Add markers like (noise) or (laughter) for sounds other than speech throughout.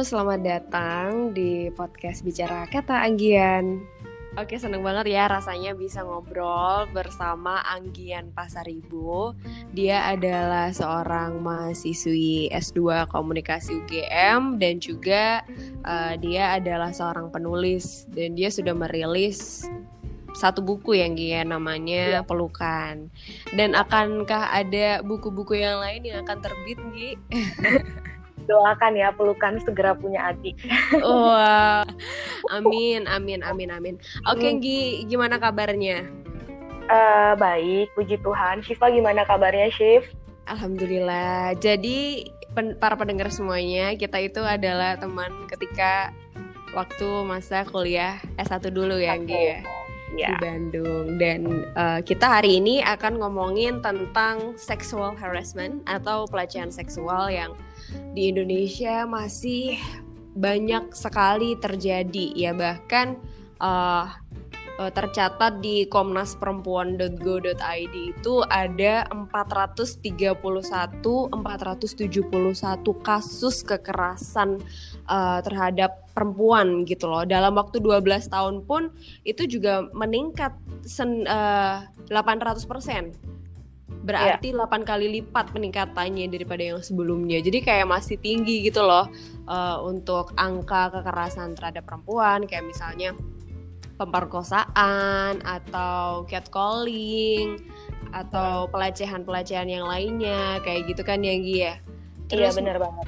Halo, selamat datang di podcast Bicara Kata Anggian. Oke, seneng banget ya rasanya bisa ngobrol bersama Anggian Pasaribu. Dia adalah seorang mahasiswi S2 Komunikasi UGM dan juga uh, dia adalah seorang penulis dan dia sudah merilis satu buku yang dia namanya ya. Pelukan. Dan akankah ada buku-buku yang lain yang akan terbit, Gi? (laughs) doakan ya pelukan segera punya adik. Wah, (laughs) amin, amin, amin, amin. Oke, okay, Gi, gimana kabarnya? Uh, baik, puji Tuhan. Shiva gimana kabarnya, Shif? Alhamdulillah. Jadi pen para pendengar semuanya, kita itu adalah teman ketika waktu masa kuliah S1 dulu ya, Gi ya. Yeah. di Bandung dan uh, kita hari ini akan ngomongin tentang sexual harassment atau pelecehan seksual yang di Indonesia masih banyak sekali terjadi ya bahkan uh, tercatat di komnasperempuan.go.id itu ada 431 471 kasus kekerasan uh, terhadap perempuan gitu loh. Dalam waktu 12 tahun pun itu juga meningkat sen, uh, 800 persen berarti yeah. 8 kali lipat peningkatannya daripada yang sebelumnya. Jadi kayak masih tinggi gitu loh uh, untuk angka kekerasan terhadap perempuan. Kayak misalnya pemerkosaan atau catcalling atau pelecehan-pelecehan yang lainnya. Kayak gitu kan ya Gi ya? Iya, Terus, iya bener banget.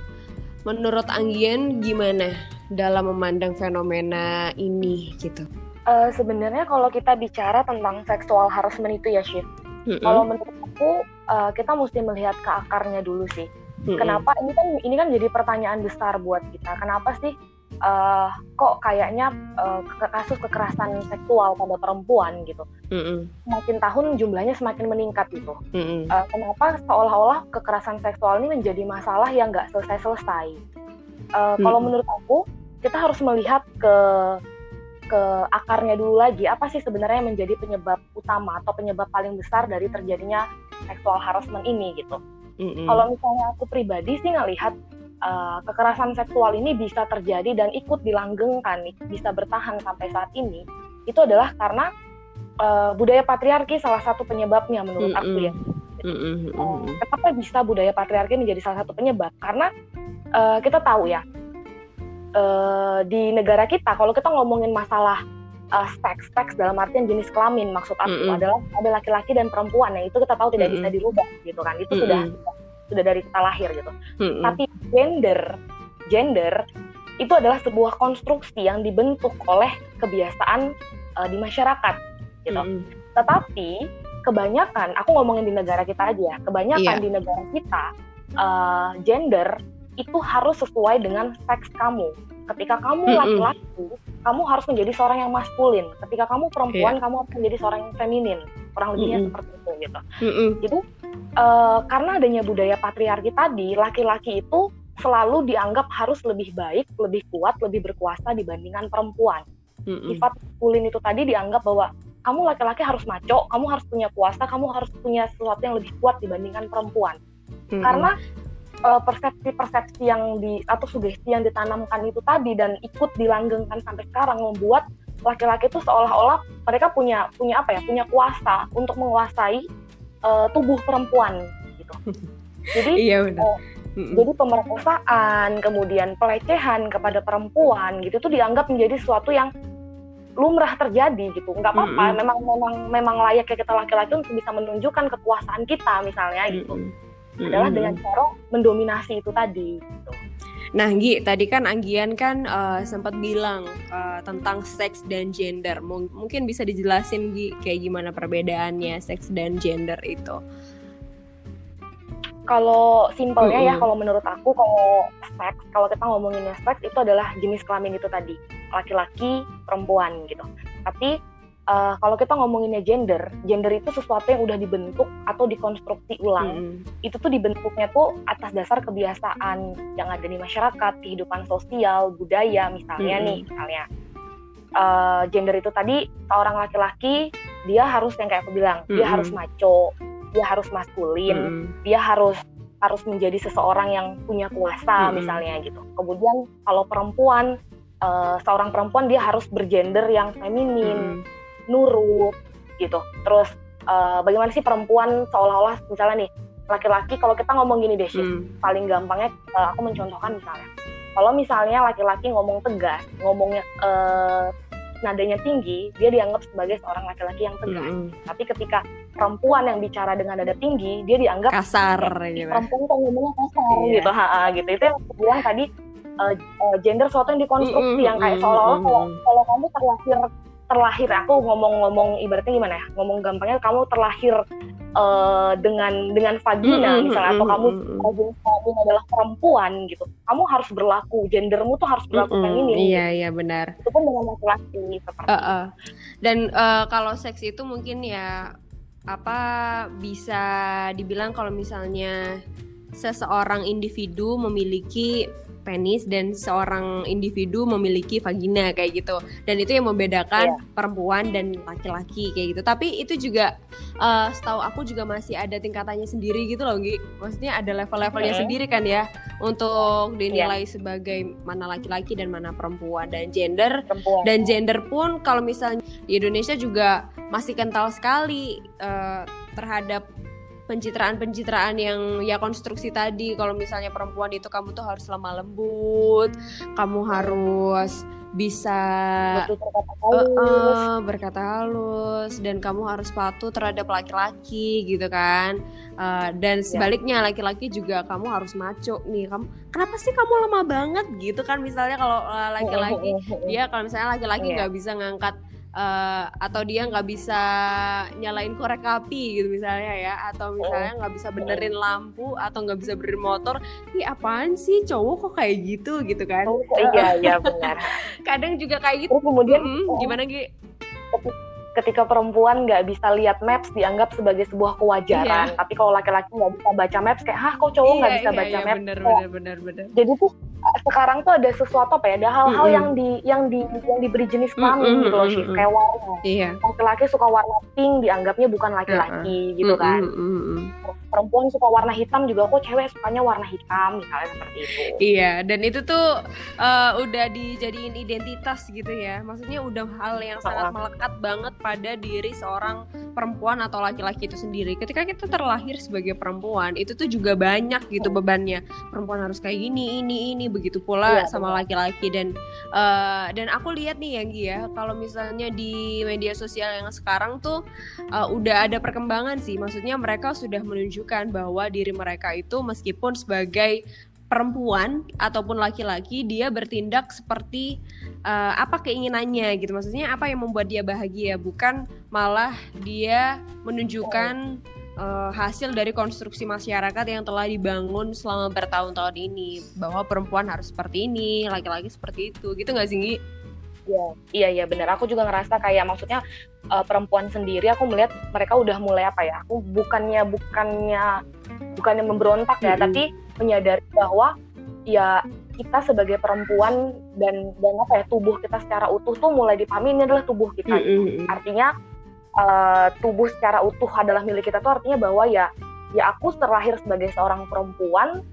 menurut Anggian gimana dalam memandang fenomena ini gitu? Uh, sebenarnya kalau kita bicara tentang seksual harassment itu ya Syif Mm -hmm. Kalau menurut aku uh, kita mesti melihat ke akarnya dulu sih. Mm -hmm. Kenapa ini kan ini kan jadi pertanyaan besar buat kita. Kenapa sih uh, kok kayaknya uh, kasus kekerasan seksual pada perempuan gitu. Mm-hmm. Semakin tahun jumlahnya semakin meningkat gitu. Mm-hmm. Uh, kenapa seolah-olah kekerasan seksual ini menjadi masalah yang nggak selesai-selesai? Uh, mm-hmm. Kalau menurut aku kita harus melihat ke ke akarnya dulu lagi apa sih sebenarnya yang menjadi penyebab utama atau penyebab paling besar dari terjadinya seksual harassment ini gitu. Mm-hmm. Kalau misalnya aku pribadi sih ngelihat uh, kekerasan seksual ini bisa terjadi dan ikut dilanggengkan, bisa bertahan sampai saat ini, itu adalah karena uh, budaya patriarki salah satu penyebabnya menurut mm-hmm. aku ya. Gitu. Mm-hmm. Uh, kenapa bisa budaya patriarki menjadi salah satu penyebab? Karena uh, kita tahu ya uh, di negara kita kalau kita ngomongin masalah uh, seks seks dalam artian jenis kelamin maksud aku mm -hmm. adalah ada laki-laki dan perempuan yang itu kita tahu tidak mm -hmm. bisa dirubah gitu kan itu mm -hmm. sudah sudah dari kita lahir gitu mm -hmm. tapi gender gender itu adalah sebuah konstruksi yang dibentuk oleh kebiasaan uh, di masyarakat gitu mm -hmm. tetapi kebanyakan aku ngomongin di negara kita aja kebanyakan yeah. di negara kita uh, gender itu harus sesuai dengan seks kamu. Ketika kamu laki-laki, mm kamu harus menjadi seorang yang maskulin. Ketika kamu perempuan, yeah. kamu harus menjadi seorang yang feminin. Kurang lebihnya mm -hmm. seperti itu gitu. Mm -hmm. Jadi uh, karena adanya budaya patriarki tadi, laki-laki itu selalu dianggap harus lebih baik, lebih kuat, lebih berkuasa dibandingkan perempuan. Mm -hmm. Sifat maskulin itu tadi dianggap bahwa kamu laki-laki harus maco, kamu harus punya kuasa, kamu harus punya sesuatu yang lebih kuat dibandingkan perempuan. Mm -hmm. Karena persepsi-persepsi yang di atau sugesti yang ditanamkan itu tadi dan ikut dilanggengkan sampai sekarang membuat laki-laki itu seolah-olah mereka punya punya apa ya punya kuasa untuk menguasai uh, tubuh perempuan gitu. (laughs) Jadi iya benar. Uh, jadi pemerkosaan, kemudian pelecehan kepada perempuan gitu itu dianggap menjadi sesuatu yang lumrah terjadi gitu. Nggak apa-apa, mm -hmm. memang memang memang layaknya kita laki-laki untuk bisa menunjukkan kekuasaan kita misalnya gitu. Mm -hmm hmm. adalah dengan cara mendominasi itu tadi. Gitu. Nah, Gi, tadi kan Anggian kan uh, sempat bilang uh, tentang seks dan gender. M mungkin bisa dijelasin Gi kayak gimana perbedaannya seks dan gender itu. Kalau simpelnya mm -hmm. ya, kalau menurut aku kalau seks, kalau kita ngomonginnya seks itu adalah jenis kelamin itu tadi, laki-laki, perempuan gitu. Tapi uh, kalau kita ngomonginnya gender, gender itu sesuatu yang udah dibentuk atau dikonstruksi ulang. Hmm. Itu tuh dibentuknya tuh atas dasar kebiasaan yang ada di masyarakat, kehidupan sosial, budaya misalnya hmm. nih, misalnya. Uh, gender itu tadi seorang laki-laki dia harus yang kayak aku bilang, hmm. dia harus maco, dia harus maskulin, hmm. dia harus harus menjadi seseorang yang punya kuasa hmm. misalnya gitu. Kemudian kalau perempuan uh, seorang perempuan dia harus bergender yang feminin, hmm. Nurut gitu. Terus uh, bagaimana sih perempuan seolah-olah misalnya nih laki-laki kalau kita ngomong gini deh sih hmm. paling gampangnya uh, aku mencontohkan misalnya kalau misalnya laki-laki ngomong tegas ngomongnya uh, nadanya tinggi, dia dianggap sebagai seorang laki-laki yang tegas. Mm -hmm. Tapi ketika perempuan yang bicara dengan nada tinggi, dia dianggap kasar gitu. Perempuan kok ngomongnya kasar yeah. gitu, ha, ha gitu. Itu yang aku bilang tadi uh, uh, gender suatu yang dikonstruksi mm -hmm. yang kayak seolah-olah kalau kalau kamu terlahir terlahir aku ngomong-ngomong ibaratnya gimana ya ngomong gampangnya kamu terlahir uh, dengan dengan vagina mm-hmm, misalnya atau kamu mm-hmm. kamu adalah perempuan gitu kamu harus berlaku gendermu tuh harus berlaku mm-hmm, ini iya iya benar itu pun dengan laki-laki seperti uh, uh. dan uh, kalau seks itu mungkin ya apa bisa dibilang kalau misalnya seseorang individu memiliki penis dan seorang individu memiliki vagina kayak gitu dan itu yang membedakan yeah. perempuan dan laki-laki kayak gitu tapi itu juga uh, setahu aku juga masih ada tingkatannya sendiri gitu loh Gi maksudnya ada level-levelnya okay. sendiri kan ya untuk dinilai yeah. sebagai mana laki-laki dan mana perempuan dan gender perempuan. dan gender pun kalau misalnya di Indonesia juga masih kental sekali uh, terhadap pencitraan-pencitraan yang ya konstruksi tadi kalau misalnya perempuan itu kamu tuh harus lemah lembut kamu harus bisa berkata halus. Uh, uh, berkata halus dan kamu harus patuh terhadap laki-laki gitu kan uh, dan ya. sebaliknya laki-laki juga kamu harus maco nih kamu kenapa sih kamu lemah banget gitu kan misalnya kalau laki-laki dia kalau misalnya laki-laki iya. nggak -laki bisa ngangkat uh, atau dia nggak bisa nyalain korek api gitu misalnya ya atau misalnya nggak bisa benerin lampu atau nggak bisa benerin motor ih apaan sih? Cowok kok kayak gitu? gitu kan. Oh, iya iya benar. (laughs) Kadang juga kayak gitu. Terus kemudian hmm, gimana Gi? Ketika perempuan nggak bisa lihat maps dianggap sebagai sebuah kewajaran. Iya. Tapi kalau laki-laki nggak bisa baca maps kayak, hah kok cowok nggak iya, bisa iya, baca iya, maps? Bener, bener, bener, bener. Jadi tuh sekarang tuh ada sesuatu apa ya ada hal-hal mm -hmm. yang di yang di yang diberi jenis kelamin mm -hmm. gitu loh sih kayak warna iya. laki-laki suka warna pink dianggapnya bukan laki-laki uh -huh. gitu kan mm -hmm. Perempuan suka warna hitam juga kok cewek sukanya warna hitam misalnya seperti itu. Iya dan itu tuh uh, udah dijadiin identitas gitu ya. Maksudnya udah hal yang sangat melekat banget pada diri seorang perempuan atau laki-laki itu sendiri. Ketika kita terlahir sebagai perempuan itu tuh juga banyak gitu bebannya. Perempuan harus kayak gini ini ini begitu pula ya, sama laki-laki. Dan uh, dan aku lihat nih ya ya kalau misalnya di media sosial yang sekarang tuh uh, udah ada perkembangan sih. Maksudnya mereka sudah menunjukkan bahwa diri mereka itu meskipun sebagai perempuan ataupun laki-laki dia bertindak seperti uh, apa keinginannya gitu. Maksudnya apa yang membuat dia bahagia? Bukan malah dia menunjukkan uh, hasil dari konstruksi masyarakat yang telah dibangun selama bertahun-tahun ini. Bahwa perempuan harus seperti ini, laki-laki seperti itu, gitu nggak sih? Iya, iya, iya benar. Aku juga ngerasa kayak maksudnya uh, perempuan sendiri. Aku melihat mereka udah mulai apa ya? Aku bukannya bukannya bukannya memberontak ya, mm -hmm. tapi menyadari bahwa ya kita sebagai perempuan dan dan apa ya tubuh kita secara utuh tuh mulai dipahami ini adalah tubuh kita. Mm -hmm. Artinya uh, tubuh secara utuh adalah milik kita tuh artinya bahwa ya ya aku terlahir sebagai seorang perempuan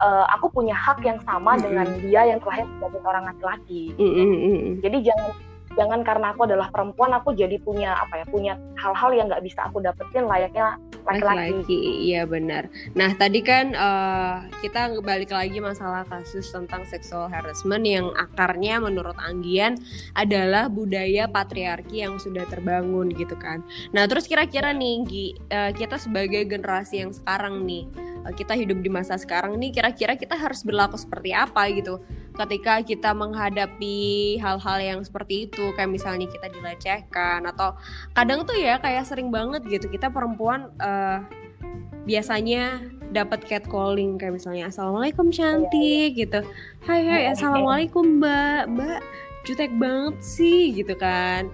uh, aku punya hak yang sama mm -hmm. dengan dia yang terlahir sebagai seorang laki-laki. Mm -hmm. Jadi jangan jangan karena aku adalah perempuan aku jadi punya apa ya punya hal-hal yang nggak bisa aku dapetin layaknya laki-laki. Iya benar. Nah tadi kan uh, kita balik lagi masalah kasus tentang sexual harassment yang akarnya menurut Anggian adalah budaya patriarki yang sudah terbangun gitu kan. Nah terus kira-kira nih Gi, uh, kita sebagai generasi yang sekarang nih uh, kita hidup di masa sekarang nih kira-kira kita harus berlaku seperti apa gitu ketika kita menghadapi hal-hal yang seperti itu kayak misalnya kita dilecehkan atau kadang tuh ya kayak sering banget gitu kita perempuan uh, biasanya dapat catcalling kayak misalnya assalamualaikum cantik gitu. Hai hai assalamualaikum mbak. Mbak jutek banget sih gitu kan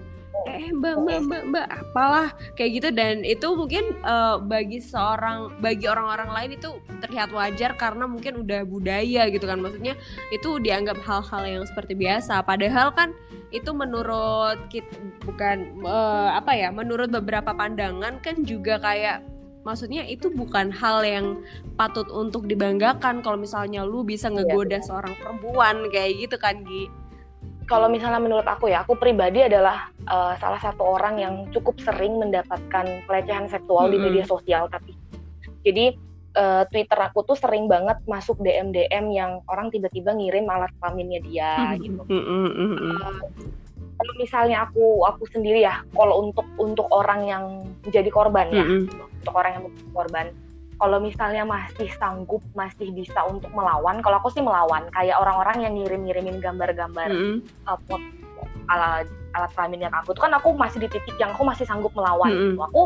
eh mbak mbak mbak mbak apalah kayak gitu. Dan itu mungkin uh, bagi seorang bagi orang-orang lain itu terlihat wajar karena mungkin udah budaya gitu kan. Maksudnya itu dianggap hal-hal yang seperti biasa. Padahal kan itu menurut kita bukan uh, apa ya menurut beberapa pandangan kan juga kayak maksudnya itu bukan hal yang patut untuk dibanggakan. Kalau misalnya lu bisa iya, ngegoda iya. seorang perempuan kayak gitu kan Gi kalau misalnya menurut aku ya, aku pribadi adalah uh, salah satu orang yang cukup sering mendapatkan pelecehan seksual mm -hmm. di media sosial. Tapi jadi uh, Twitter aku tuh sering banget masuk DM DM yang orang tiba-tiba ngirim alat kelaminnya dia mm -hmm. gitu. Mm -hmm. uh, kalau misalnya aku aku sendiri ya, kalau untuk untuk orang yang menjadi korban ya, mm -hmm. untuk orang yang menjadi korban, kalau misalnya masih sanggup masih bisa untuk melawan kalau aku sih melawan kayak orang-orang yang ngirim-ngirimin gambar-gambar mm -hmm. uh, pot alat alat kelamin yang aku tuh kan aku masih di titik yang aku masih sanggup melawan mm -hmm. gitu. aku,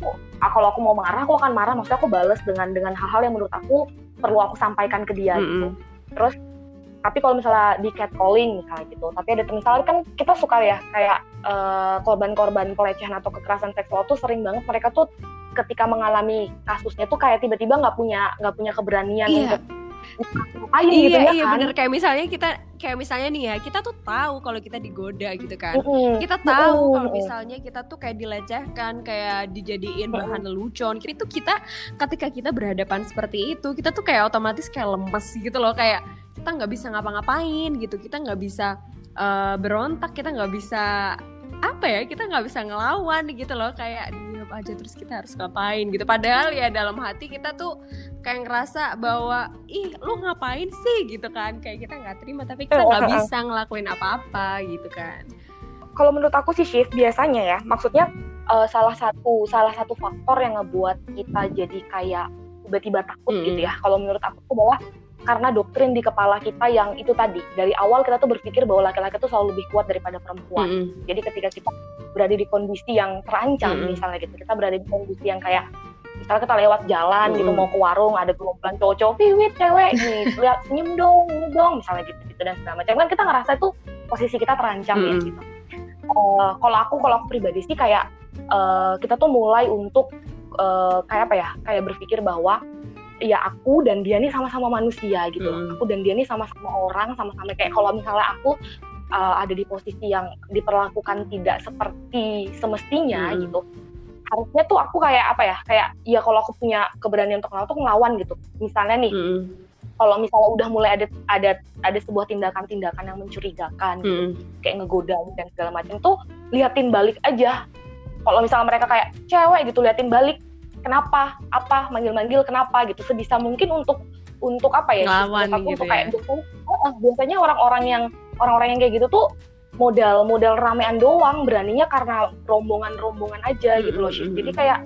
aku ah, kalau aku mau marah aku akan marah maksudnya aku bales dengan dengan hal-hal yang menurut aku perlu aku sampaikan ke dia mm -hmm. gitu terus tapi kalau misalnya di catcalling misalnya gitu tapi ada misalnya kan kita suka ya kayak uh, korban-korban pelecehan atau kekerasan seksual tuh sering banget mereka tuh ketika mengalami kasusnya tuh kayak tiba-tiba nggak punya nggak punya keberanian iya. untuk ngapain iya, gitu ya iya kan? bener kayak misalnya kita kayak misalnya nih ya kita tuh tahu kalau kita digoda gitu kan mm-hmm. kita tahu mm-hmm. kalau misalnya kita tuh kayak dilecehkan kayak dijadiin mm-hmm. bahan lelucon itu kita ketika kita berhadapan seperti itu kita tuh kayak otomatis kayak lemes gitu loh kayak kita nggak bisa ngapa-ngapain gitu kita nggak bisa uh, berontak kita nggak bisa apa ya kita nggak bisa ngelawan gitu loh kayak aja terus kita harus ngapain gitu. Padahal ya dalam hati kita tuh kayak ngerasa bahwa ih lu ngapain sih? gitu kan. Kayak kita nggak terima tapi kita nggak bisa ngelakuin apa-apa gitu kan. Kalau menurut aku sih shift biasanya ya maksudnya uh, salah satu salah satu faktor yang ngebuat kita jadi kayak tiba-tiba takut hmm. gitu ya. Kalau menurut aku tuh bahwa karena doktrin di kepala kita yang itu tadi dari awal kita tuh berpikir bahwa laki-laki tuh selalu lebih kuat daripada perempuan. Mm -hmm. Jadi ketika kita berada di kondisi yang terancam mm -hmm. misalnya gitu, kita berada di kondisi yang kayak misalnya kita lewat jalan mm -hmm. gitu mau ke warung ada gerombolan cowok-cowok, piwit cewek nih, lihat senyum dong, dong misalnya gitu gitu dan segala macam. Kan kita ngerasa itu posisi kita terancam mm -hmm. ya gitu. Uh, kalau aku kalau aku pribadi sih kayak uh, kita tuh mulai untuk uh, kayak apa ya kayak berpikir bahwa ya aku dan dia nih sama-sama manusia gitu hmm. Aku dan dia nih sama-sama orang, sama-sama kayak kalau misalnya aku uh, ada di posisi yang diperlakukan tidak seperti semestinya hmm. gitu. Harusnya tuh aku kayak apa ya? Kayak ya kalau aku punya keberanian untuk ngelawan tuh ngelawan gitu. Misalnya nih, hmm. kalau misalnya udah mulai ada ada ada sebuah tindakan-tindakan yang mencurigakan gitu, hmm. kayak ngegoda dan segala macam tuh liatin balik aja. Kalau misalnya mereka kayak cewek gitu liatin balik kenapa apa manggil-manggil kenapa gitu. Sebisa mungkin untuk untuk apa ya Ngelawan aku gitu untuk ya. kayak biasanya, biasanya orang-orang yang orang-orang yang kayak gitu tuh modal modal ramean doang. Beraninya karena rombongan-rombongan aja gitu loh. Sih jadi kayak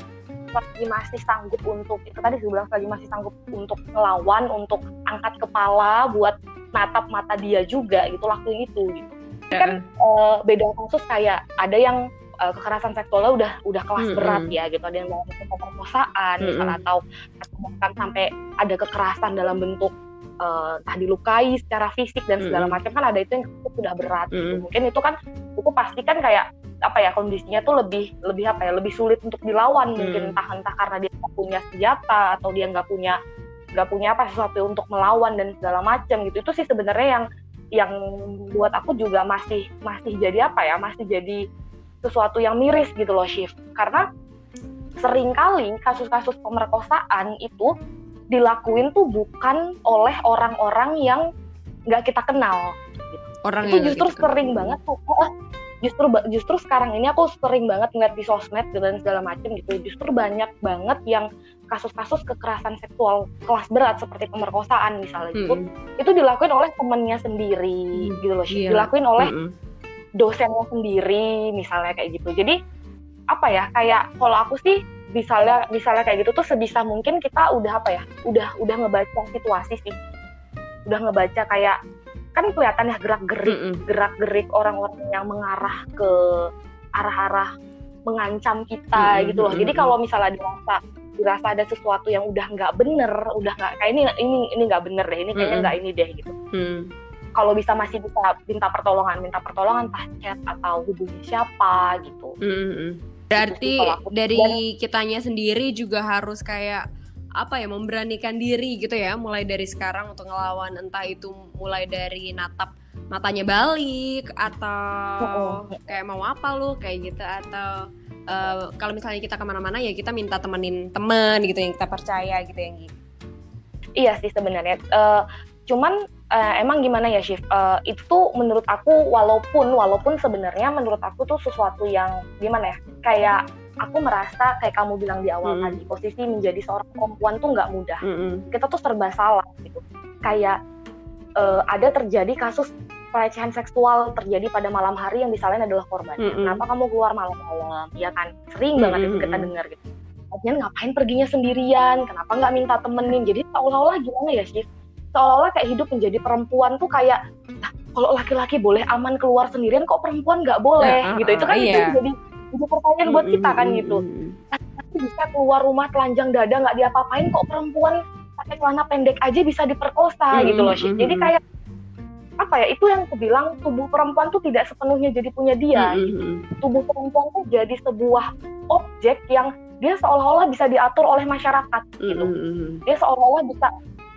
lagi masih sanggup untuk itu tadi saya bilang lagi masih sanggup untuk ngelawan untuk angkat kepala buat natap mata dia juga gitu lakuin itu gitu. Kan uh, beda kasus kayak ada yang uh, kekerasan seksualnya udah udah kelas mm -hmm. berat ya gitu ada yang melakukan pemerkosaan mm -hmm. misalnya atau bahkan sampai ada kekerasan dalam bentuk uh, entah dilukai secara fisik dan segala mm -hmm. macam kan ada itu yang sudah berat mm -hmm. gitu. mungkin itu kan itu pasti kan kayak apa ya kondisinya tuh lebih lebih apa ya lebih sulit untuk dilawan mm -hmm. mungkin entah entah karena dia nggak punya senjata atau dia nggak punya nggak punya apa sesuatu untuk melawan dan segala macam gitu itu sih sebenarnya yang yang buat aku juga masih masih jadi apa ya masih jadi sesuatu yang miris gitu loh Shift karena sering kali kasus-kasus pemerkosaan itu dilakuin tuh bukan oleh orang-orang yang nggak kita kenal orang itu justru sering kenal. banget tuh justru justru sekarang ini aku sering banget ngeliat di sosmed dan segala macam gitu justru banyak banget yang kasus-kasus kekerasan seksual kelas berat seperti pemerkosaan misalnya hmm. itu itu dilakuin oleh temennya sendiri hmm. gitu loh iya. dilakuin oleh hmm dosennya sendiri misalnya kayak gitu jadi apa ya kayak kalau aku sih misalnya misalnya kayak gitu tuh sebisa mungkin kita udah apa ya udah udah ngebaca situasi sih udah ngebaca kayak kan kelihatan ya gerak gerik mm -mm. gerak gerik orang-orang yang mengarah ke arah-arah mengancam kita mm -hmm. gitu loh jadi kalau misalnya dirasa dirasa ada sesuatu yang udah nggak bener udah nggak kayak ini ini ini nggak bener deh ini kayaknya nggak mm -hmm. ini deh gitu mm kalau bisa masih bisa minta pertolongan minta pertolongan entah chat atau hubungi siapa gitu. Mm-hmm. berarti gitu, dari kitanya sendiri juga harus kayak apa ya memberanikan diri gitu ya mulai dari sekarang untuk ngelawan entah itu mulai dari natap matanya balik atau kayak mau apa lu kayak gitu atau uh, kalau misalnya kita ke mana-mana ya kita minta temenin temen gitu yang kita percaya gitu yang gitu. Iya sih sebenarnya uh, cuman uh, emang gimana ya Shift uh, itu menurut aku walaupun walaupun sebenarnya menurut aku tuh sesuatu yang gimana ya kayak aku merasa kayak kamu bilang di awal mm -hmm. tadi posisi menjadi seorang perempuan tuh nggak mudah mm -hmm. kita tuh serba salah gitu kayak uh, ada terjadi kasus pelecehan seksual terjadi pada malam hari yang disalahin adalah korban. Mm -hmm. Kenapa kamu keluar malam-malam? Ya kan, sering mm -hmm. banget itu kita dengar gitu. Kemudian ngapain perginya sendirian? Kenapa nggak minta temenin? Jadi seolah-olah gimana ya sih? Seolah-olah kayak hidup menjadi perempuan tuh kayak, nah, kalau laki-laki boleh aman keluar sendirian, kok perempuan nggak boleh? Uh, gitu. Itu kan iya. itu jadi, jadi pertanyaan buat kita kan gitu. Tapi bisa keluar rumah telanjang dada nggak diapa-apain, kok perempuan pakai celana pendek aja bisa diperkosa gitu loh sih. Jadi kayak apa ya itu yang aku bilang tubuh perempuan tuh tidak sepenuhnya jadi punya dia mm-hmm. tubuh perempuan tuh jadi sebuah objek yang dia seolah-olah bisa diatur oleh masyarakat gitu dia seolah-olah bisa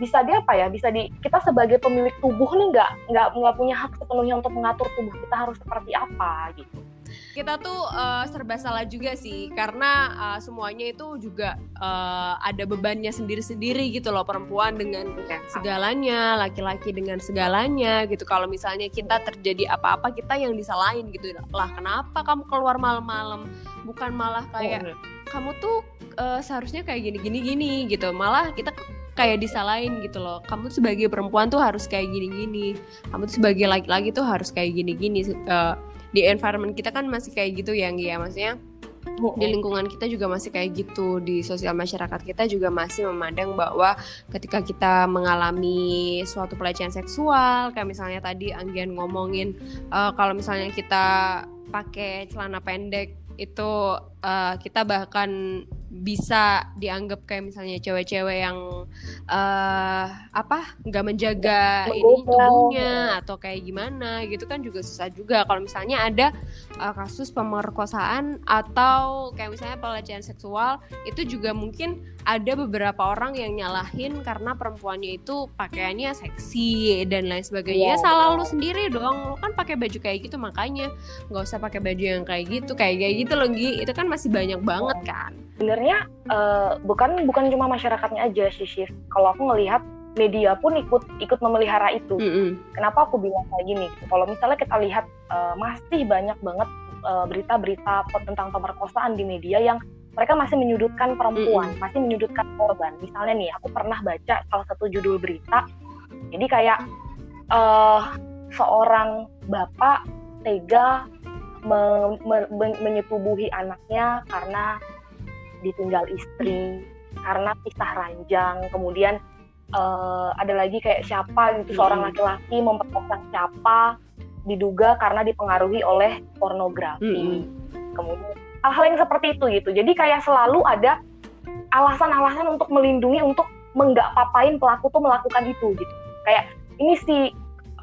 bisa dia apa ya? Bisa di kita sebagai pemilik tubuh nih nggak nggak nggak punya hak sepenuhnya untuk mengatur tubuh kita harus seperti apa gitu. Kita tuh uh, serba salah juga sih karena uh, semuanya itu juga uh, ada bebannya sendiri-sendiri gitu loh perempuan dengan segalanya, laki-laki dengan segalanya gitu. Kalau misalnya kita terjadi apa-apa kita yang disalahin gitu. Lah kenapa kamu keluar malam-malam? Bukan malah kayak oh, kamu tuh uh, seharusnya kayak gini-gini gini gitu. Malah kita kayak disalahin gitu loh. Kamu sebagai perempuan tuh harus kayak gini-gini. Kamu tuh sebagai laki-laki tuh harus kayak gini-gini. Uh, di environment kita kan masih kayak gitu ya ya. Maksudnya di lingkungan kita juga masih kayak gitu. Di sosial masyarakat kita juga masih memandang bahwa ketika kita mengalami suatu pelecehan seksual kayak misalnya tadi Anggian ngomongin uh, kalau misalnya kita pakai celana pendek itu uh, kita bahkan bisa dianggap kayak misalnya cewek-cewek yang uh, apa nggak menjaga ini tubuhnya atau kayak gimana gitu kan juga susah juga. Kalau misalnya ada uh, kasus pemerkosaan atau kayak misalnya pelecehan seksual itu juga mungkin ada beberapa orang yang nyalahin karena perempuannya itu pakaiannya seksi dan lain sebagainya. Yeah. salah lu sendiri dong lu kan pakai baju kayak gitu makanya nggak usah pakai baju yang kayak gitu kayak kayak gitu loh Gi itu kan masih banyak banget kan sebenarnya uh, bukan bukan cuma masyarakatnya aja sih Shift. Kalau aku ngelihat media pun ikut ikut memelihara itu. Mm -hmm. Kenapa aku bilang kayak gini? Kalau misalnya kita lihat uh, masih banyak banget eh, berita-berita uh, tentang pemerkosaan di media yang mereka masih menyudutkan perempuan, mm -hmm. masih menyudutkan korban. Misalnya nih, aku pernah baca salah satu judul berita. Jadi kayak uh, seorang bapak tega me me menyetubuhi anaknya karena ditinggal istri karena pisah ranjang kemudian uh, ada lagi kayak siapa gitu hmm. seorang laki-laki memperkosa siapa diduga karena dipengaruhi oleh pornografi hmm. kemudian hal-hal yang seperti itu gitu jadi kayak selalu ada alasan-alasan untuk melindungi untuk menggak papain pelaku tuh melakukan itu gitu kayak ini si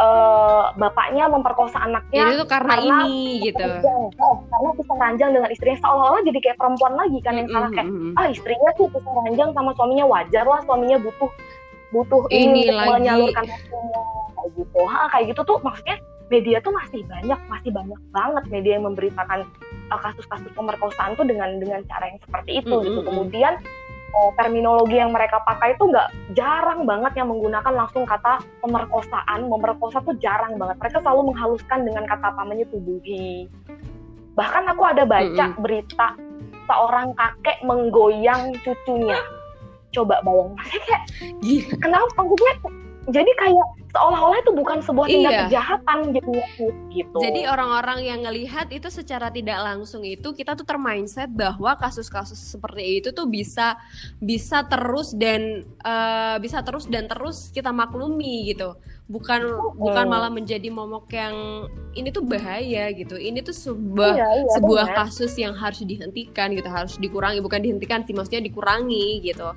uh, bapaknya memperkosa anaknya jadi itu karena, karena ini gitu. oh, karena pisah ranjang dengan istrinya. Seolah-olah jadi kayak perempuan lagi kan yang salah. Kayak ah istrinya tuh pisah ranjang sama suaminya wajar lah suaminya butuh butuh ini, ini lagi. menyalurkan hasilnya kayak gitu. Ha kayak gitu tuh maksudnya media tuh masih banyak masih banyak banget media yang memberitakan eh, kasus-kasus uh, pemerkosaan tuh dengan dengan cara yang seperti itu mm -hmm. gitu kemudian uh, terminologi yang mereka pakai itu nggak jarang banget yang menggunakan langsung kata pemerkosaan, memerkosa tuh jarang banget. Mereka selalu menghaluskan dengan kata apa tubuhi. Bahkan aku ada baca mm -hmm. berita seorang kakek menggoyang cucunya. Coba bayang, maksudnya kayak, kenapa? Maksudnya jadi kayak seolah-olah itu bukan sebuah tindak iya. kejahatan jadinya gitu. Jadi orang-orang yang ngelihat itu secara tidak langsung itu kita tuh termindset bahwa kasus-kasus seperti itu tuh bisa bisa terus dan uh, bisa terus dan terus kita maklumi gitu. Bukan oh. bukan malah menjadi momok yang ini tuh bahaya gitu. Ini tuh sebuah iya, iya, sebuah bener. kasus yang harus dihentikan gitu, harus dikurangi bukan dihentikan sih maksudnya dikurangi gitu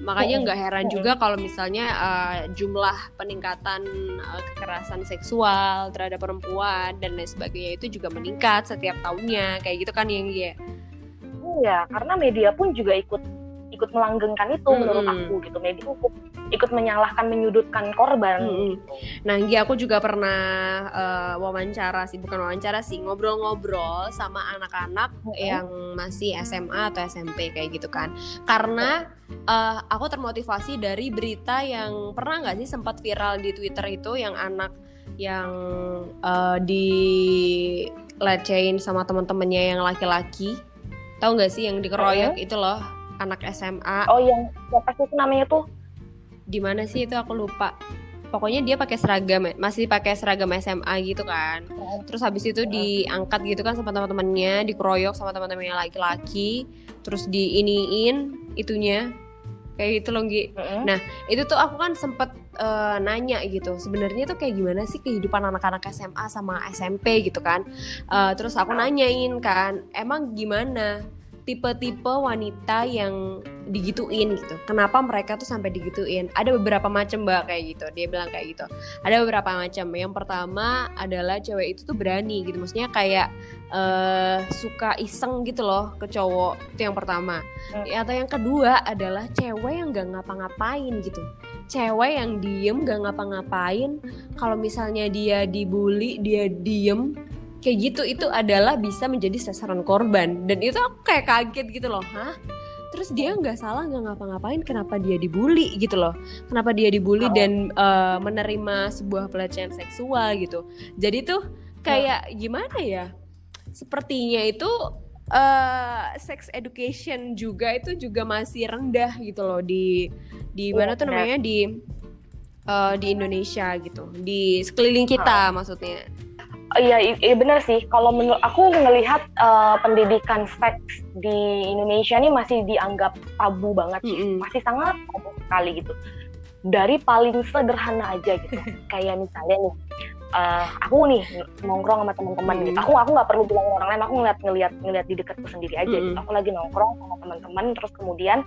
makanya nggak heran juga kalau misalnya uh, jumlah peningkatan uh, kekerasan seksual terhadap perempuan dan lain sebagainya itu juga meningkat setiap tahunnya kayak gitu kan yang ya iya karena media pun juga ikut ikut melanggengkan itu hmm. menurut aku gitu maybe ikut ikut menyalahkan menyudutkan korban hmm. gitu. nah Gi aku juga pernah uh, wawancara sih bukan wawancara sih ngobrol-ngobrol sama anak-anak hmm. yang masih SMA atau SMP kayak gitu kan karena uh, aku termotivasi dari berita yang pernah nggak sih sempat viral di Twitter itu yang anak yang uh, dilecehin sama teman-temannya yang laki-laki tahu nggak sih yang dikeroyok itu loh anak SMA oh yang siapa sih namanya tuh? Di mana sih itu? Aku lupa. Pokoknya dia pakai seragam masih pakai seragam SMA gitu kan. Terus habis itu diangkat gitu kan sama teman-temannya dikeroyok sama teman-temannya laki-laki. Terus diiniin itunya. Kayak gitu loh Gi. Nah itu tuh aku kan sempet uh, nanya gitu sebenarnya tuh kayak gimana sih kehidupan anak-anak SMA sama SMP gitu kan. Uh, terus aku nanyain kan emang gimana tipe-tipe wanita yang digituin gitu. Kenapa mereka tuh sampai digituin? Ada beberapa macam mbak kayak gitu. Dia bilang kayak gitu. Ada beberapa macam. Yang pertama adalah cewek itu tuh berani gitu. Maksudnya kayak uh, suka iseng gitu loh ke cowok. Itu yang pertama. Hmm. Atau yang kedua adalah cewek yang gak ngapa-ngapain gitu. Cewek yang diem gak ngapa-ngapain. Kalau misalnya dia dibully, dia diem kayak gitu itu adalah bisa menjadi sasaran korban. Dan itu aku kayak kaget gitu loh. Hah? Terus dia nggak salah nggak ngapa-ngapain kenapa dia dibully gitu loh. Kenapa dia dibully oh. dan uh, menerima sebuah pelecehan seksual gitu. Jadi tuh kayak gimana ya? Sepertinya itu uh, sex education juga itu juga masih rendah gitu loh di di mana tuh namanya? Di uh, di Indonesia gitu. Di sekeliling kita maksudnya Iya, iya benar sih. Kalau menurut aku ngelihat uh, pendidikan seks di Indonesia ini masih dianggap tabu banget sih, mm -hmm. masih sangat tabu sekali gitu. Dari paling sederhana aja gitu, (laughs) kayak misalnya nih, uh, aku nih nongkrong sama teman-teman mm -hmm. gitu. Aku aku nggak perlu bilang orang lain, aku ngeliat ngeliat ngeliat di dekatku sendiri aja mm -hmm. gitu. Aku lagi nongkrong sama teman-teman, terus kemudian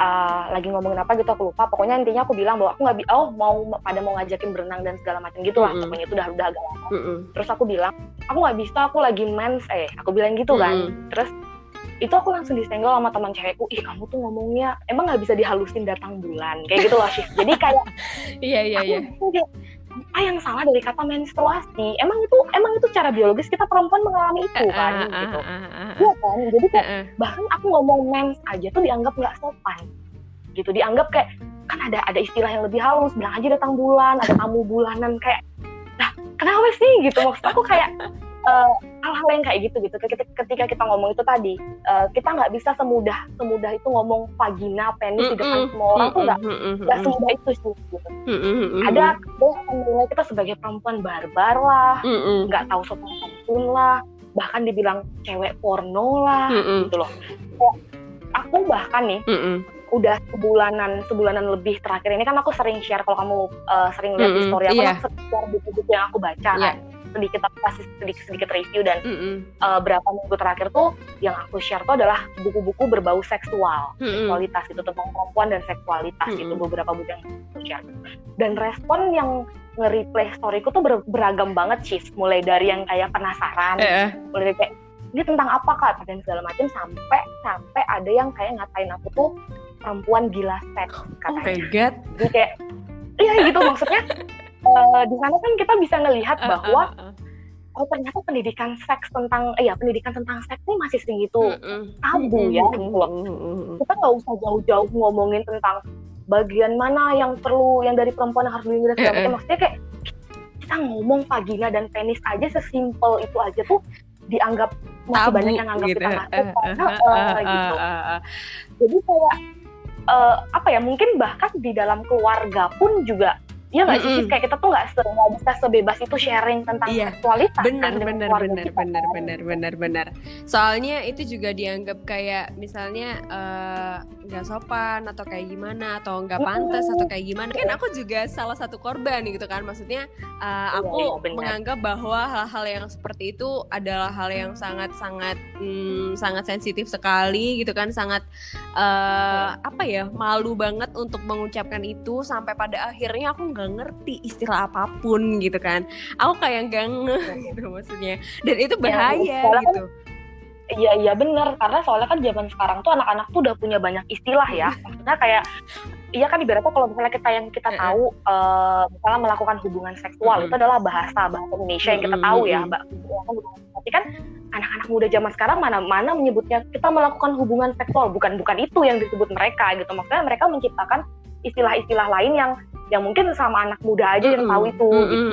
uh, lagi ngomongin apa gitu aku lupa. Pokoknya intinya aku bilang bahwa aku nggak oh mau pada mau ngajakin berenang dan segala macam gitu lah. Mm -hmm. pokoknya itu udah udah agak lama. Mm -hmm. terus aku bilang aku nggak bisa aku lagi mens eh aku bilang gitu kan. Mm -hmm. terus itu aku langsung disenggol sama teman cewekku ih kamu tuh ngomongnya emang nggak bisa dihalusin datang bulan? Kayak gitu loh sih jadi kayak (laughs) iya iya iya apa yang salah dari kata menstruasi. Emang itu emang itu cara biologis kita perempuan mengalami itu kan uh, uh, gitu. iya kan? Jadi kayak bahkan aku ngomong mens aja tuh dianggap nggak sopan. Gitu dianggap kayak kan ada ada istilah yang lebih halus bilang aja datang bulan ada tamu bulanan kayak nah kenapa sih? Gitu maksud aku kayak eh, hal-hal yang kayak gitu gitu. Ketika, ketika kita ngomong itu tadi uh, kita nggak bisa semudah semudah itu ngomong vagina penis mm -mm, di depan semua orang mm -mm, tuh nggak nggak mm -mm, semudah itu sih gitu. Mm -mm, ada menilai kita sebagai perempuan barbar lah nggak tahu sopan santun lah bahkan dibilang cewek porno lah mm -mm. gitu loh. Aku bahkan nih mm -mm udah sebulanan sebulanan lebih terakhir ini kan aku sering share kalau kamu uh, sering lihat mm -hmm, di story aku yeah. share buku-buku yang aku baca yeah. kan sedikit aku kasih sedikit sedikit review dan mm -hmm. uh, berapa minggu terakhir tuh yang aku share tuh adalah buku-buku berbau seksual mm -hmm. seksualitas itu tentang perempuan dan seksualitas mm -hmm. itu beberapa buku yang aku share dan respon yang nge-replay storyku tuh ber beragam banget sih mulai dari yang kayak penasaran eh. mulai dari kayak ini tentang apa kak dan segala macam sampai sampai ada yang kayak ngatain aku tuh perempuan gila seks katanya. Oh my god. Jadi kayak iya gitu maksudnya uh, di sana kan kita bisa ngelihat uh, bahwa uh, uh, uh. oh ternyata pendidikan seks tentang iya pendidikan tentang seks ini masih segitu uh, uh. tabu ya gitu loh. Kita nggak usah jauh-jauh ngomongin tentang bagian mana yang perlu yang dari perempuan yang harus dilindungi segala maksudnya kayak kita ngomong vagina dan penis aja sesimpel itu aja tuh dianggap masih Tabu, banyak yang anggap gitu. kita masuk uh, uh, uh, uh, gitu. Uh, uh, uh. Jadi kayak uh, apa ya mungkin bahkan di dalam keluarga pun juga Iya nggak sih, kayak kita tuh nggak nggak bisa sebebas itu sharing tentang iya. seksualitas. Benar, kan, benar, benar, kita, benar, kan? benar, benar, benar. Soalnya itu juga dianggap kayak misalnya eh, nggak uh, sopan atau kayak gimana atau nggak pantas mm. atau kayak gimana. Kan aku juga salah satu korban gitu kan. Maksudnya uh, aku iya, iya, menganggap bahwa hal-hal yang seperti itu adalah hal yang sangat-sangat hmm, sangat sensitif sekali gitu kan, sangat uh, apa ya malu banget untuk mengucapkan itu sampai pada akhirnya aku nggak ngerti istilah apa pun gitu kan. Aku kayak gak ngeh gitu maksudnya. Dan itu iya, bahaya ya, gitu. Iya iya bener. Karena soalnya kan zaman sekarang tuh anak-anak tuh udah punya banyak istilah ya. (laughs) Maksudnya kayak iya kan ibaratnya kalau misalnya kita yang kita tahu uh, misalnya melakukan hubungan seksual itu adalah bahasa bahasa Indonesia yang kita tahu ya mbak. Tapi kan anak-anak muda zaman sekarang mana mana menyebutnya kita melakukan hubungan seksual. Bukan bukan itu yang disebut mereka gitu. Maksudnya mereka menciptakan istilah-istilah lain yang yang mungkin sama anak muda aja yang tahu itu gitu.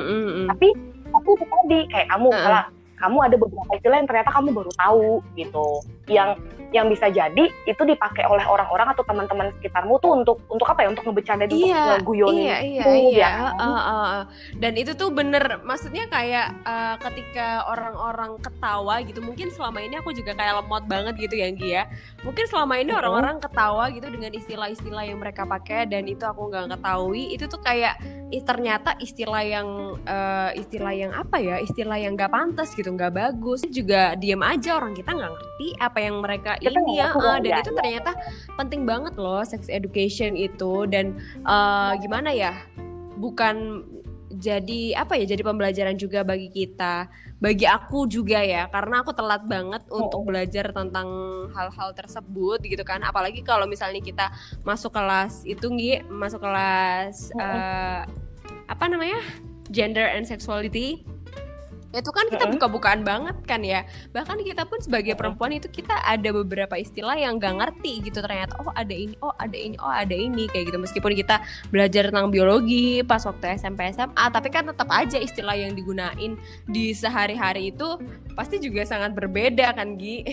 tapi aku itu tadi kayak kamu misalnya kamu ada beberapa istilah yang ternyata kamu baru tahu gitu yang yang bisa jadi itu dipakai oleh orang-orang atau teman-teman sekitarmu tuh untuk untuk apa ya untuk ngebercanda iya, untuk ngeguyonin iya iya itu, iya ya. uh, uh, uh. dan itu tuh bener maksudnya kayak uh, ketika orang-orang ketawa gitu mungkin selama ini aku juga kayak lemot banget gitu ya Gia ya. mungkin selama ini orang-orang ketawa gitu dengan istilah-istilah yang mereka pakai dan itu aku nggak ketahui itu tuh kayak ternyata istilah yang uh, istilah yang apa ya istilah yang nggak pantas gitu nggak bagus. Juga diem aja orang kita nggak ngerti apa yang mereka ini ya. uh, dan itu ternyata penting banget loh sex education itu. Dan uh, gimana ya bukan jadi apa ya jadi pembelajaran juga bagi kita bagi aku juga ya karena aku telat banget oh. untuk belajar tentang hal-hal tersebut gitu kan. Apalagi kalau misalnya kita masuk kelas itu nggih masuk kelas uh, apa namanya gender and sexuality itu kan kita buka-bukaan banget kan ya. Bahkan kita pun sebagai perempuan itu kita ada beberapa istilah yang gak ngerti gitu ternyata oh ada ini oh ada ini oh ada ini kayak gitu. Meskipun kita belajar tentang biologi pas waktu SMP SMA tapi kan tetap aja istilah yang digunain di sehari-hari itu pasti juga sangat berbeda kan Gi?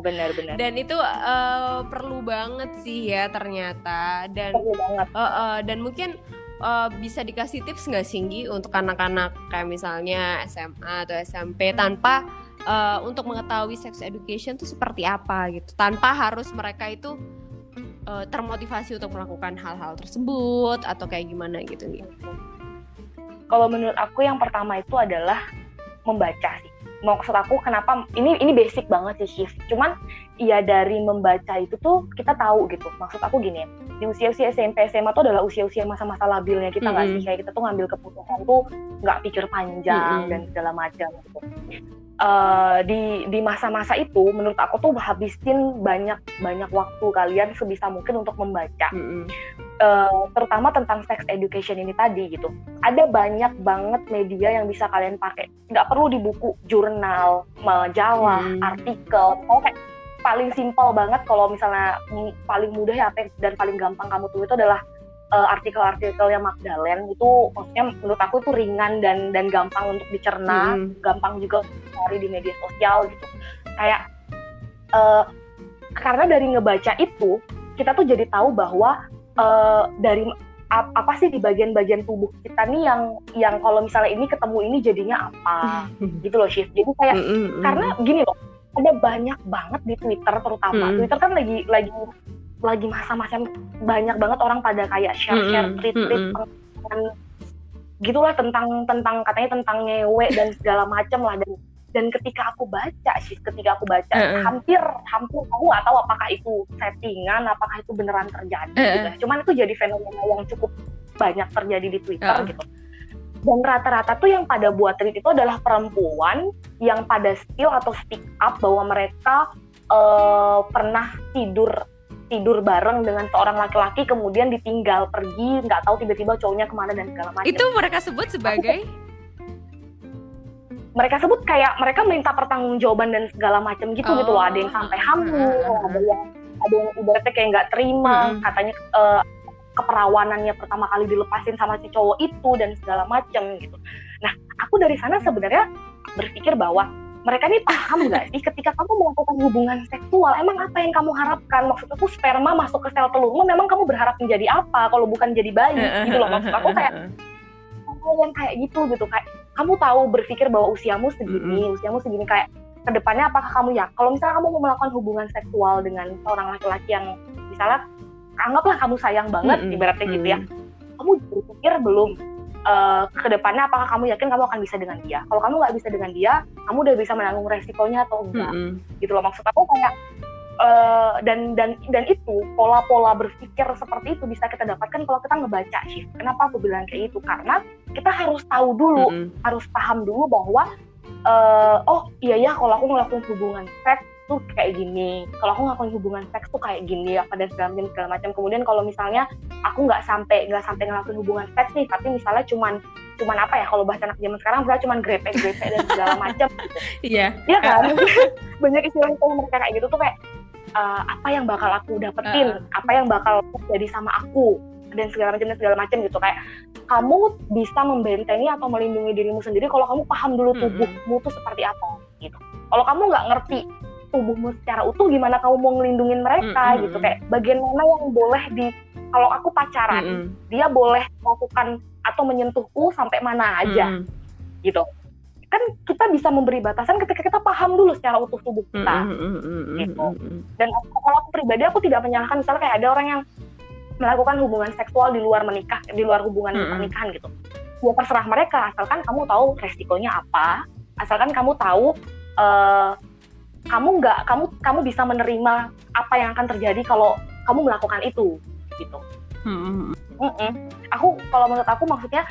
Benar-benar dan itu uh, perlu banget sih ya ternyata. Dan perlu banget. Uh, uh, dan mungkin uh, bisa dikasih tips nggak Singgi untuk anak-anak kayak misalnya SMA atau SMP tanpa uh, untuk mengetahui sex education itu seperti apa gitu tanpa harus mereka itu uh, termotivasi untuk melakukan hal-hal tersebut atau kayak gimana gitu nih? Kalau menurut aku yang pertama itu adalah membaca sih maksud aku kenapa ini ini basic banget sih shift cuman ya dari membaca itu tuh kita tahu gitu maksud aku gini di usia-usia SMP SMA tuh adalah usia-usia masa-masa labilnya kita nggak mm -hmm. sih kayak kita tuh ngambil keputusan tuh nggak pikir panjang mm -hmm. dan segala macam gitu uh, di di masa-masa itu menurut aku tuh habisin banyak banyak waktu kalian sebisa mungkin untuk membaca mm -hmm. uh, terutama tentang sex education ini tadi gitu ada banyak banget media yang bisa kalian pakai nggak perlu di buku jurnal majalah mm -hmm. artikel pokoknya paling simpel banget kalau misalnya paling mudah ya dan paling gampang kamu tuh itu adalah uh, artikel-artikelnya Magdalen itu maksudnya menurut aku itu ringan dan dan gampang untuk dicerna, hmm. gampang juga untuk cari di media sosial gitu. Kayak uh, karena dari ngebaca itu kita tuh jadi tahu bahwa uh, dari apa sih di bagian-bagian tubuh kita nih yang yang kalau misalnya ini ketemu ini jadinya apa (laughs) gitu loh shift jadi kayak mm -hmm. karena gini loh ada banyak banget di Twitter terutama mm. Twitter kan lagi lagi lagi masa-masa banyak banget orang pada kayak share-share tweet-tweet mm -hmm. gitulah tentang tentang katanya tentang ngewe dan segala macam lah dan dan ketika aku baca sih ketika aku baca mm -hmm. hampir hampir aku nggak tahu apakah itu settingan apakah itu beneran terjadi mm -hmm. gitu. cuman itu jadi fenomena yang cukup banyak terjadi di Twitter mm -hmm. gitu dan rata-rata tuh yang pada buat tweet itu adalah perempuan yang pada skill atau speak up bahwa mereka uh, pernah tidur tidur bareng dengan seorang laki-laki kemudian ditinggal pergi nggak tahu tiba-tiba cowoknya ke mana dan segala macam itu mereka sebut sebagai mereka sebut kayak mereka minta pertanggungjawaban dan segala macam gitu oh. gitu loh ada yang sampai oh. hamil ada yang ada yang ibaratnya kayak nggak terima hmm. katanya uh, keperawanannya pertama kali dilepasin sama si cowok itu dan segala macam gitu nah aku dari sana sebenarnya berpikir bahwa mereka ini paham nggak sih? Ketika kamu melakukan hubungan seksual emang apa yang kamu harapkan? Maksud aku sperma masuk ke sel telurmu memang kamu berharap menjadi apa kalau bukan jadi bayi gitu loh. maksud aku kayak yang kayak gitu gitu. Kayak kamu tahu berpikir bahwa usiamu segini mm-hmm. usiamu segini. Kayak ke depannya apakah kamu ya? Kalau misalnya kamu mau melakukan hubungan seksual dengan seorang laki-laki yang misalnya anggaplah kamu sayang banget mm-hmm. ibaratnya gitu ya. Kamu berpikir belum uh, ke depannya apakah kamu yakin kamu akan bisa dengan dia kalau kamu nggak bisa dengan dia kamu udah bisa menanggung resikonya atau enggak mm -hmm. gitu loh maksud aku kayak uh, dan dan dan itu pola-pola berpikir seperti itu bisa kita dapatkan kalau kita ngebaca sih kenapa aku bilang kayak itu karena kita harus tahu dulu mm -hmm. harus paham dulu bahwa uh, oh iya ya kalau aku ngelakuin hubungan seks tuh kayak gini. Kalau aku ngelakuin hubungan seks tuh kayak gini apa dan segala macam segala macam. Kemudian kalau misalnya aku nggak sampai nggak sampai ngelakuin hubungan seks nih tapi misalnya cuman cuman apa ya kalau bahasa anak zaman sekarang misalnya cuman grepe grepe dan segala macam. Gitu. (laughs) iya. Iya kan? (laughs) Banyak istilah itu mereka kayak gitu tuh kayak uh, apa yang bakal aku dapetin uh. apa yang bakal terjadi sama aku dan segala macam dan segala macam gitu. Kayak kamu bisa membentengi atau melindungi dirimu sendiri kalau kamu paham dulu tubuhmu tuh seperti apa gitu. Kalau kamu nggak ngerti tubuhmu secara utuh gimana kamu mau ngelindungin mereka mm-hmm. gitu kayak bagian mana yang boleh di kalau aku pacaran mm-hmm. dia boleh melakukan atau menyentuhku sampai mana aja mm-hmm. gitu kan kita bisa memberi batasan ketika kita paham dulu secara utuh tubuh kita mm-hmm. gitu dan kalau aku pribadi aku tidak menyalahkan misalnya kayak ada orang yang melakukan hubungan seksual di luar menikah di luar hubungan mm -hmm. pernikahan gitu ya terserah mereka asalkan kamu tahu resikonya apa asalkan kamu tahu uh, kamu nggak kamu kamu bisa menerima apa yang akan terjadi kalau kamu melakukan itu gitu mm -hmm. Mm -mm. aku kalau menurut aku maksudnya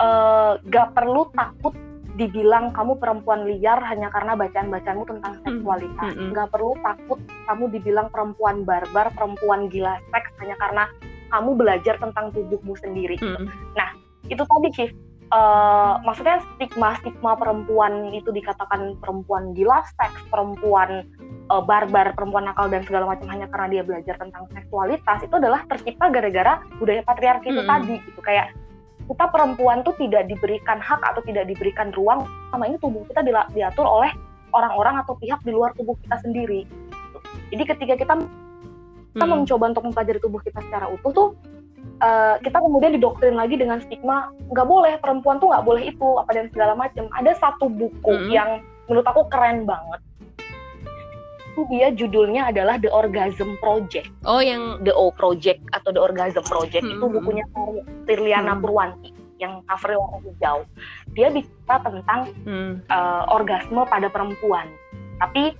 uh, gak perlu takut dibilang kamu perempuan liar hanya karena bacaan-bacaanmu tentang seksualitas. Mm -hmm. Nggak perlu takut kamu dibilang perempuan barbar, perempuan gila seks hanya karena kamu belajar tentang tubuhmu sendiri. Mm -hmm. Nah, itu tadi sih. Uh, maksudnya stigma-stigma perempuan itu dikatakan perempuan gila seks, perempuan uh, barbar, perempuan nakal dan segala macam hanya karena dia belajar tentang seksualitas itu adalah tercipta gara-gara budaya patriarki mm -hmm. itu tadi gitu kayak kita perempuan tuh tidak diberikan hak atau tidak diberikan ruang sama ini tubuh kita diatur oleh orang-orang atau pihak di luar tubuh kita sendiri. Jadi ketika kita kita hmm. mencoba untuk mempelajari tubuh kita secara utuh tuh uh, kita kemudian didoktrin lagi dengan stigma nggak boleh perempuan tuh nggak boleh itu apa dan segala macam. Ada satu buku hmm. yang menurut aku keren banget itu dia judulnya adalah The Orgasm Project. Oh, yang The O Project atau The Orgasm Project hmm. itu bukunya Tirliana hmm. Purwanti yang covernya warna hijau. Dia bicara tentang hmm. uh, orgasme pada perempuan. Tapi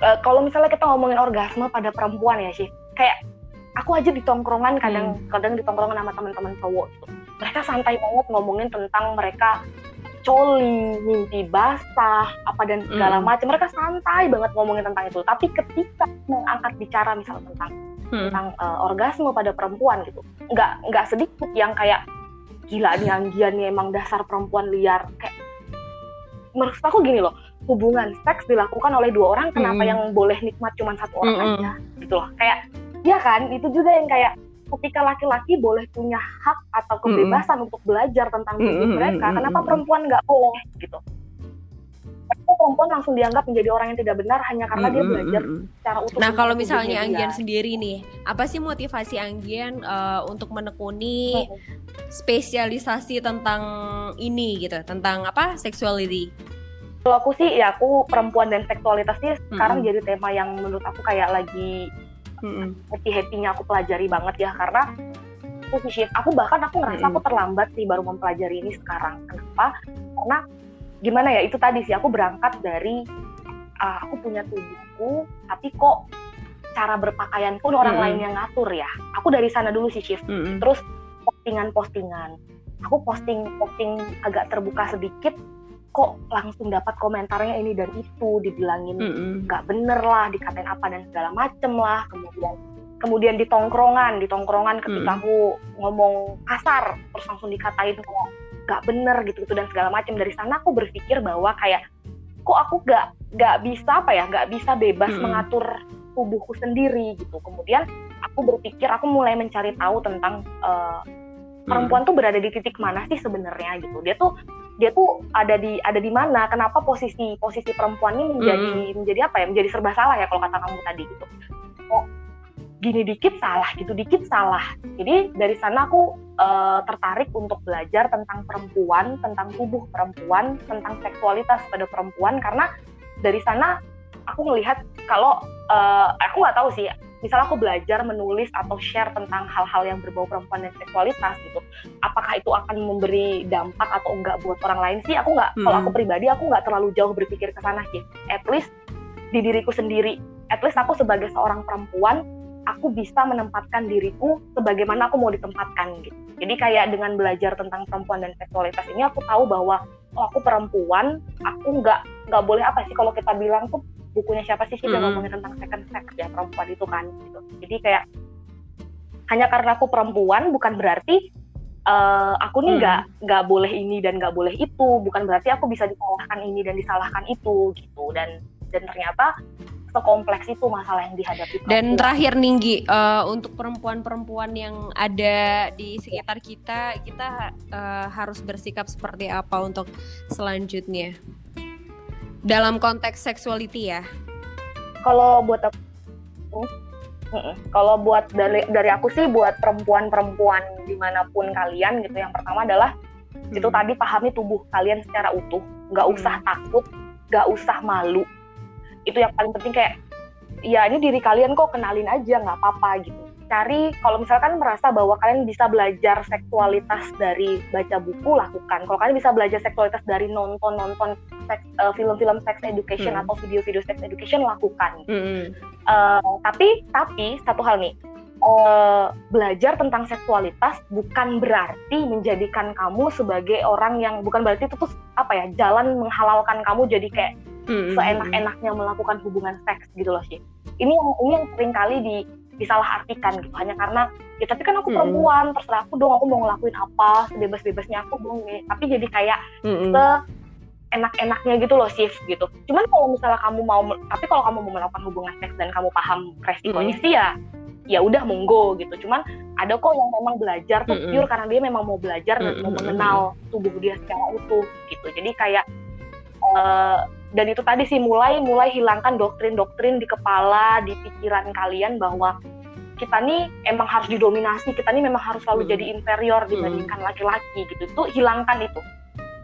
uh, kalau misalnya kita ngomongin orgasme pada perempuan ya sih, kayak aku aja di tongkrongan kadang hmm. kadang di tongkrongan sama teman-teman cowok gitu. Mereka santai banget ngomongin tentang mereka coli, mimpi basah, apa dan segala mm. macam. Mereka santai banget ngomongin tentang itu. Tapi ketika mengangkat bicara misalnya tentang mm. tentang uh, orgasme pada perempuan gitu, nggak nggak sedikit yang kayak gila nih anggiannya emang dasar perempuan liar. Kayak menurut aku gini loh, hubungan seks dilakukan oleh dua orang, kenapa mm. yang boleh nikmat cuma satu orang mm. aja gitu loh. Kayak ya kan, itu juga yang kayak ketika laki-laki boleh punya hak atau kebebasan mm -hmm. untuk belajar tentang tubuh mm -hmm. mereka, kenapa perempuan nggak boleh gitu? Kenapa perempuan langsung dianggap menjadi orang yang tidak benar hanya karena mm -hmm. dia belajar secara utuh. Nah, kalau misalnya Anggian sendiri nih, apa sih motivasi Anggian uh, untuk menekuni spesialisasi tentang ini gitu, tentang apa? Sexuality? Kalau aku sih ya aku perempuan dan seksualitas sih sekarang mm -hmm. jadi tema yang menurut aku kayak lagi mm-hmm. happy happynya aku pelajari banget ya karena aku shift aku bahkan aku ngerasa mm-hmm. aku terlambat sih baru mempelajari ini sekarang kenapa karena gimana ya itu tadi sih aku berangkat dari uh, aku punya tubuhku tapi kok cara berpakaian pun orang mm-hmm. lain yang ngatur ya aku dari sana dulu sih shift mm-hmm. terus postingan-postingan aku posting posting agak terbuka sedikit kok langsung dapat komentarnya ini dan itu dibilangin nggak mm -hmm. bener lah dikatain apa dan segala macem lah kemudian kemudian di tongkrongan di tongkrongan ketika mm -hmm. aku ngomong kasar terus langsung dikatain kayak nggak bener gitu gitu dan segala macem dari sana aku berpikir bahwa kayak kok aku nggak nggak bisa apa ya nggak bisa bebas mm -hmm. mengatur tubuhku sendiri gitu kemudian aku berpikir aku mulai mencari tahu tentang uh, perempuan tuh berada di titik mana sih sebenarnya gitu dia tuh dia tuh ada di ada di mana kenapa posisi posisi perempuan ini menjadi hmm. menjadi apa ya menjadi serba salah ya kalau kata kamu tadi gitu. Oh gini dikit salah gitu dikit salah. Jadi dari sana aku uh, tertarik untuk belajar tentang perempuan tentang tubuh perempuan tentang seksualitas pada perempuan. Karena dari sana aku melihat kalau uh, aku nggak tahu sih misalnya aku belajar menulis atau share tentang hal-hal yang berbau perempuan dan seksualitas gitu apakah itu akan memberi dampak atau enggak buat orang lain sih? Aku nggak hmm. kalau aku pribadi aku nggak terlalu jauh berpikir ke sana sih. At least di diriku sendiri. At least aku sebagai seorang perempuan aku bisa menempatkan diriku sebagaimana aku mau ditempatkan gitu. Jadi kayak dengan belajar tentang perempuan dan seksualitas ini aku tahu bahwa oh aku perempuan aku nggak nggak boleh apa sih kalau kita bilang tuh bukunya siapa sih sih yang ngomongin tentang second sex ya perempuan itu kan gitu. Jadi kayak hanya karena aku perempuan bukan berarti uh, aku nih nggak hmm. nggak boleh ini dan nggak boleh itu. Bukan berarti aku bisa disalahkan ini dan disalahkan itu gitu. Dan dan ternyata sekompleks itu masalah yang dihadapi perempuan. dan terakhir Ninggi uh, untuk perempuan-perempuan yang ada di sekitar kita kita uh, harus bersikap seperti apa untuk selanjutnya dalam konteks sexuality ya? Kalau buat aku kalau buat dari dari aku sih buat perempuan-perempuan di mana pun kalian gitu yang pertama adalah hmm. itu tadi pahami tubuh kalian secara utuh. Nggak usah hmm. takut nggak usah malu. Itu yang paling penting kayak ya ini diri kalian kok kenalin aja nggak apa-apa gitu cari kalau misalkan merasa bahwa kalian bisa belajar seksualitas dari baca buku lakukan kalau kalian bisa belajar seksualitas dari nonton nonton seks, uh, film-film sex education hmm. atau video-video sex education lakukan hmm. uh, tapi tapi satu hal nih uh, belajar tentang seksualitas bukan berarti menjadikan kamu sebagai orang yang bukan berarti itu tuh apa ya jalan menghalalkan kamu jadi kayak hmm. seenak-enaknya melakukan hubungan seks gitu loh sih ini yang ini yang sering kali di disalahartikan gitu. Hanya karena ya tapi kan aku hmm. perempuan terserah aku dong aku mau ngelakuin apa sebebas-bebasnya aku dong. Nih tapi jadi kayak hmm. se enak-enaknya gitu loh sih gitu. Cuman kalau misalnya kamu mau tapi kalau kamu mau melakukan hubungan seks dan kamu paham resikonya hmm. sih ya ya udah monggo gitu. Cuman ada kok yang memang belajar tuh mm pure karena dia memang mau belajar dan mau mengenal tubuh dia secara utuh gitu. Jadi kayak uh, dan itu tadi sih mulai mulai hilangkan doktrin-doktrin di kepala di pikiran kalian bahwa kita nih emang harus didominasi kita nih memang harus selalu hmm. jadi inferior hmm. dibandingkan laki-laki gitu itu hilangkan itu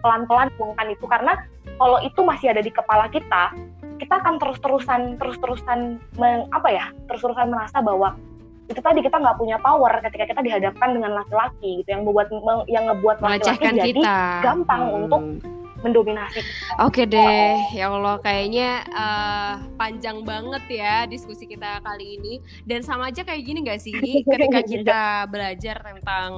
pelan-pelan hilangkan itu karena kalau itu masih ada di kepala kita kita akan terus-terusan terus-terusan apa ya terus-terusan merasa bahwa itu tadi kita nggak punya power ketika kita dihadapkan dengan laki-laki gitu yang membuat yang ngebuat laki-laki jadi gampang hmm. untuk mendominasi. Oke deh, ya Allah kayaknya uh, panjang banget ya diskusi kita kali ini dan sama aja kayak gini gak sih (laughs) ketika kita belajar tentang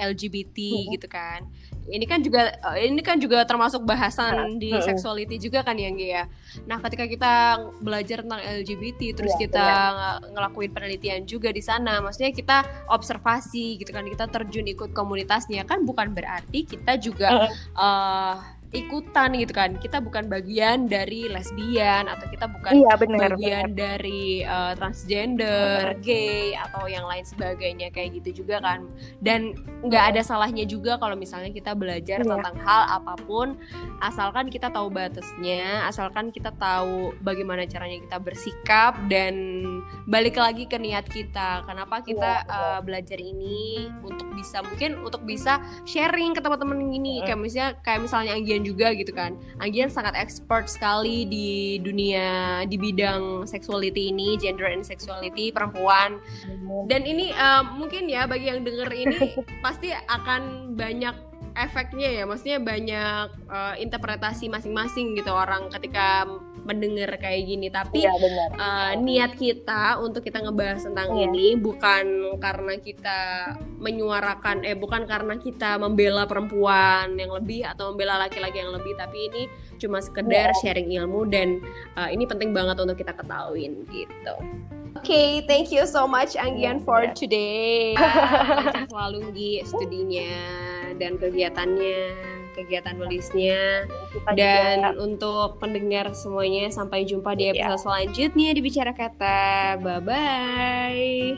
LGBT gitu kan. Ini kan juga eh, ini kan juga termasuk bahasan di sexuality juga kan ya ya. Nah, ketika kita belajar tentang LGBT terus ya, kita ya. ngelakuin penelitian juga di sana, maksudnya kita observasi gitu kan, kita terjun ikut komunitasnya kan bukan berarti kita juga uh, ikutan gitu kan kita bukan bagian dari lesbian atau kita bukan iya, bener, bagian bener. dari uh, transgender bener. gay atau yang lain sebagainya kayak gitu juga kan dan nggak ada salahnya juga kalau misalnya kita belajar iya. tentang hal apa pun asalkan kita tahu batasnya asalkan kita tahu bagaimana caranya kita bersikap dan balik lagi ke niat kita kenapa kita iya, uh, belajar ini untuk bisa mungkin untuk bisa sharing ke teman-teman ini kayak misalnya kayak misalnya Anggian juga gitu kan. Anggian sangat expert sekali di dunia di bidang sexuality ini, gender and sexuality perempuan. Dan ini uh, mungkin ya bagi yang denger ini (laughs) pasti akan banyak efeknya ya, maksudnya banyak uh, interpretasi masing-masing gitu orang ketika mendengar kayak gini tapi ya, Uh, niat kita untuk kita ngebahas tentang ya. ini bukan karena kita menyuarakan eh bukan karena kita membela perempuan yang lebih atau membela laki-laki yang lebih tapi ini cuma sekedar ya. sharing ilmu dan uh, ini penting banget untuk kita ketahuin gitu. Oke, okay, thank you so much Anggian for iya. today. (laughs) selalu di studinya dan kegiatannya kegiatan nulisnya dan juga. untuk pendengar semuanya sampai jumpa di iya. episode ya. selanjutnya di bicara kata bye bye